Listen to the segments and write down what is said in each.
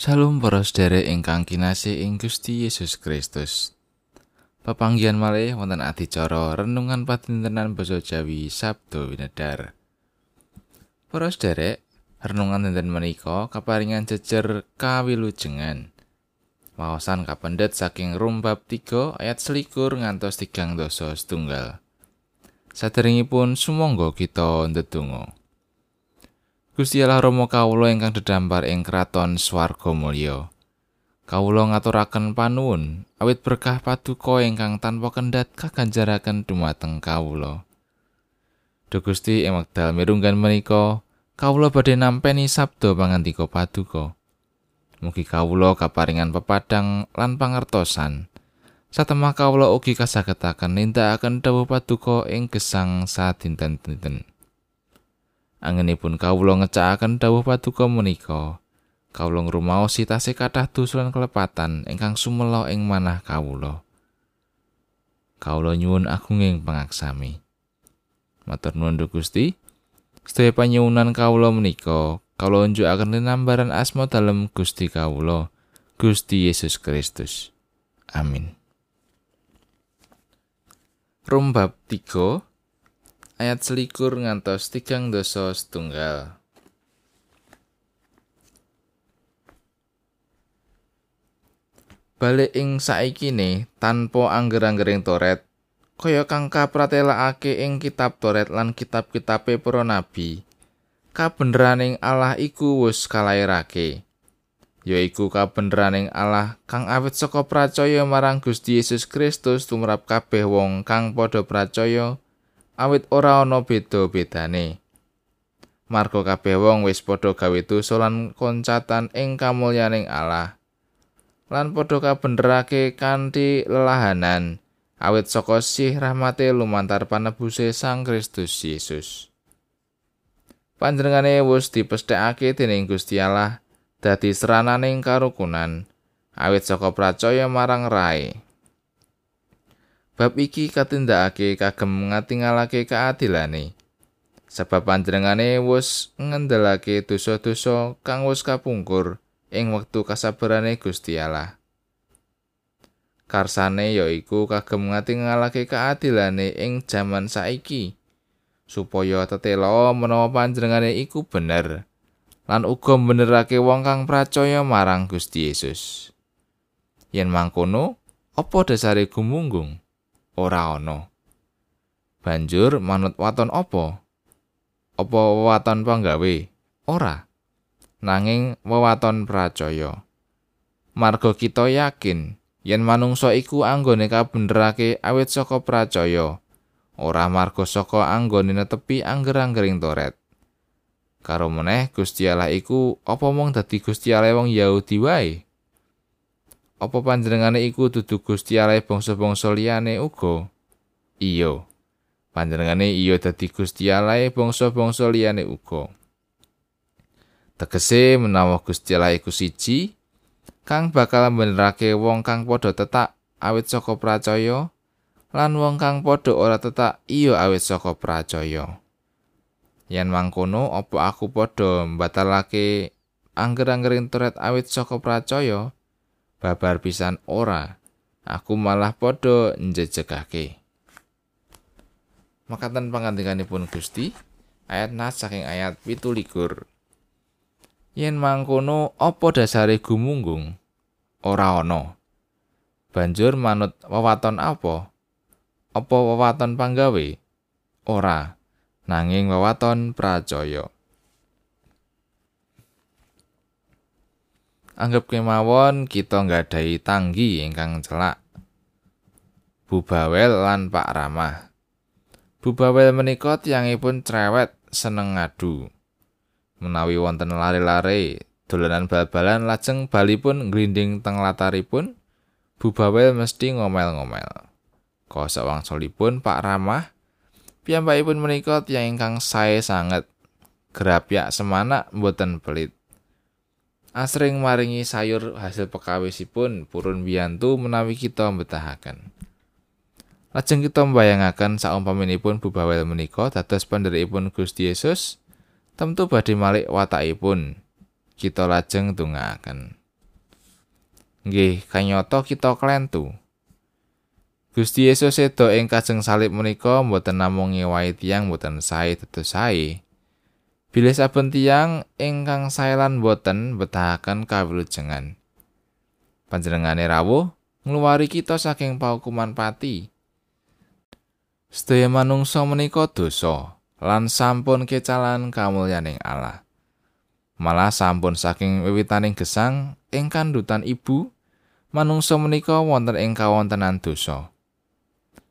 Shalom para sedherek ingkang kinasih ing Gusti Yesus Kristus. Pepanggihan malih wonten adicara renungan padintenan basa Jawi Sabdo Winedar. Para sedherek, renungan dinten menika kaparingan jejer kawilujengan. Wawasan kapendet saking Rum bab 3 ayat selikur ngantos tigang dosa setunggal. Saderengipun sumangga kita ndedonga. Gusti Allah Rama kawula ingkang dedampar ing kraton swarga mulya. Kawula ngaturaken panuwun awit berkah paduka ingkang tanpa kendhat kaganjaraken dumateng kawula. Duh Gusti ing wekdal mirunggan menika, kawula badhe nampi sabda pangandika paduka. Mugi kawula kaparingan pepadang lan pangertosan. Satemah kawula ugi kasagetaken nindakaken dawuh paduka ing gesang sadinten-dinten. Angenipun kawula ngecakaken dawuh paduka menika. Kawula ngrumaosi tasih kathah dusulan kelepatan ingkang sumela ing manah kawula. Kawula nyuwun agunging pangaksami. Matur nuwun Gusti. Sedaya panyuwunan kawula menika kawula unjukaken linambaran asma dalem Gusti kawula, Gusti Yesus Kristus. Amin. Rum bab 3 ayat selikur ngantos tigang dosa setunggal. Balik ing saiki ne tanpa angger-anggering toret, kaya kang kapratelakake ing kitab toret lan kitab-kitabe para nabi. Kabeneraning Allah iku wis kalairake. yaiku kabeneraning Allah kang awit saka pracaya marang Gusti Yesus Kristus tumrap kabeh wong kang padha pracaya awit ora ana beda-bedane. Margo kabeh wong wis padha gawe dosa lan koncatan ing kamulyaning Allah. Lan padha kabenerake kanthi lelahanan awit saka sih rahmate lumantar panebuse Sang Kristus Yesus. Panjenengane wis dipesthekake dening Gusti Allah dadi serananing karukunan awit saka pracaya marang Rai. Bab iki katindakake kagem ngatingalake keadilane. Sebab panjenengane wis ngendelake dosa-dosa kang wis kapungkur ing wektu kasabarane Gusti Allah. Karsane yaiku kagem ngatingalake keadilane ing jaman saiki supaya tetelo menawa panjenengane iku bener lan uga benerake wong kang percaya marang Gusti Yesus. Yen mangkono, apa dasare gumunggung? Ora ana. Banjur manut waton apa? Apa waton panggawe? Ora. Nanging wewaton pracaya. Marga kita yakin yen manungsa iku anggone kabenerake awit saka pracaya, ora marga saka anggone netepi angger-anggering toret. Karo meneh Gusti Allah iku apa mung dadi Gusti Allah wong Yahudi wae? Apa panjenengane iku dudu Gusti Allah bangsa-bangsa liyane uga? Iya. Panjenengane iya dadi Gusti Allah bangsa-bangsa liyane uga. Tegese menawa Gusti Allah iku siji, kang bakal benerake wong kang padha tetak awit saka pracaya lan wong kang padha ora tetak iya awit saka pracaya. Yen mangkono apa aku padha mbatalake angger-anggerin turet awit saka pracaya? Babar pisan ora aku malah padha njejegake. Makatan pangandikanipun Gusti ayat nas saking ayat pitu likur yen mangkono apa dasare gumunggung? Ora ana. Banjur manut wewaton apa? Apa wewaton panggawe? Ora nanging wewaton pracaya Anggep kemawon kita nggadahi tanggi ingkang celak. Bubawel lan Pak Ramah. Bubawel menika tiyangipun cerewet seneng ngadu. Menawi wonten lare-lare, dolanan bal-balan lajeng balipun ngrinding teng lataripun, Bubawel mesti ngomel-ngomel. Kosa wangsulipun Pak Ramah, piyambakipun menika tiyang ingkang sae sanget. Gerapyak semana mboten pelit. Asring maringi sayur hasil pekawisipun purun biyantu menawi kita mbetahaken. Lajeng kita mbayangaken saumpaminipun bubawel menika dados pandherekipun Gusti Yesus, tentu badhe malik watakipun. Kita lajeng tungaaken. Nggih, kanyata kita klentu. Gusti Yesus sedo ing kajeng salib menika mboten namung ngewahi tiyang mboten sae tetes sae. Bilih saben tiyang ingkang sae lan boten betahaken kawilujengan. Panjenengane rawuh ngluwari kita saking paukuman pati. Sedaya manungsa menika dosa lan sampun kecalan kamulyaning Allah. Malah sampun saking wiwitaning gesang ing kandhutan ibu, manungsa menika wonten ing kawontenan dosa.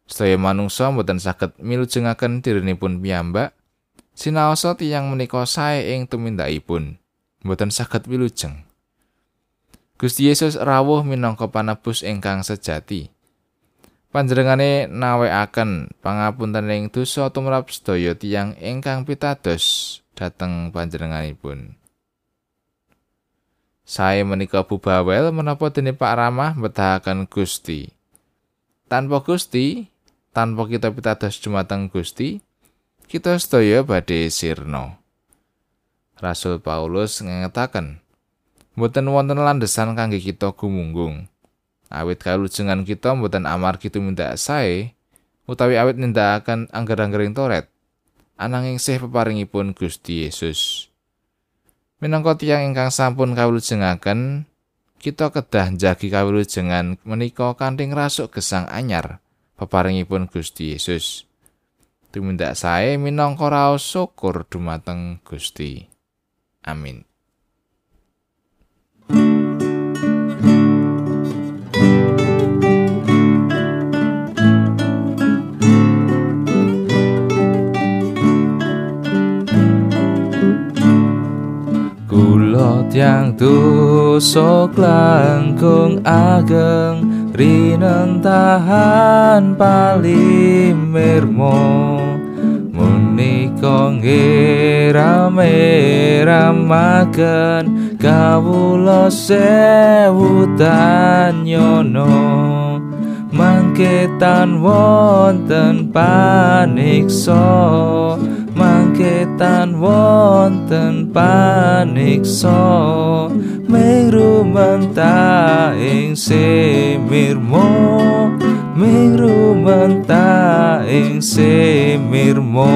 Sedaya manungsa mboten saged milujengaken dirinipun piyambak, sinaosa tiyang menika sae ing tumindakipun, mboten saged wilujeng. Gusti Yesus rawuh minangka panebus ingkang sejati. panjenengane nawekaken pangapuntening dosa tumrap sedaya tiyang ingkang pitados dhateng panjenenganipun. Sae menika bubawel menapa dene Pak Ramah betahaken Gusti. Tanpa Gusti, tanpa kita pitados dumateng Gusti, kita sedaya badhe sirna. Rasul Paulus ngengetaken, mboten wonten landesan kangge kita gumunggung. awit kalujengan kita mboten amargi tumindak sae utawi awit nindakaken angger-anggering toret ananging sih peparingipun Gusti Yesus minangka tiyang ingkang sampun kawulujengaken kita kedah njagi kawulujengan menika kanthi rasuk gesang anyar peparingipun Gusti Yesus tumindak sae minangka raos syukur dumateng Gusti. Amin. Tiang dosa langkung ageng rinentahan palimirmo menika ngerame ramaken kawula sewutan yono mangketan wonten paniksa mangketan wonten paniksa mingru menta ing semirmo mingru menta ing semirmo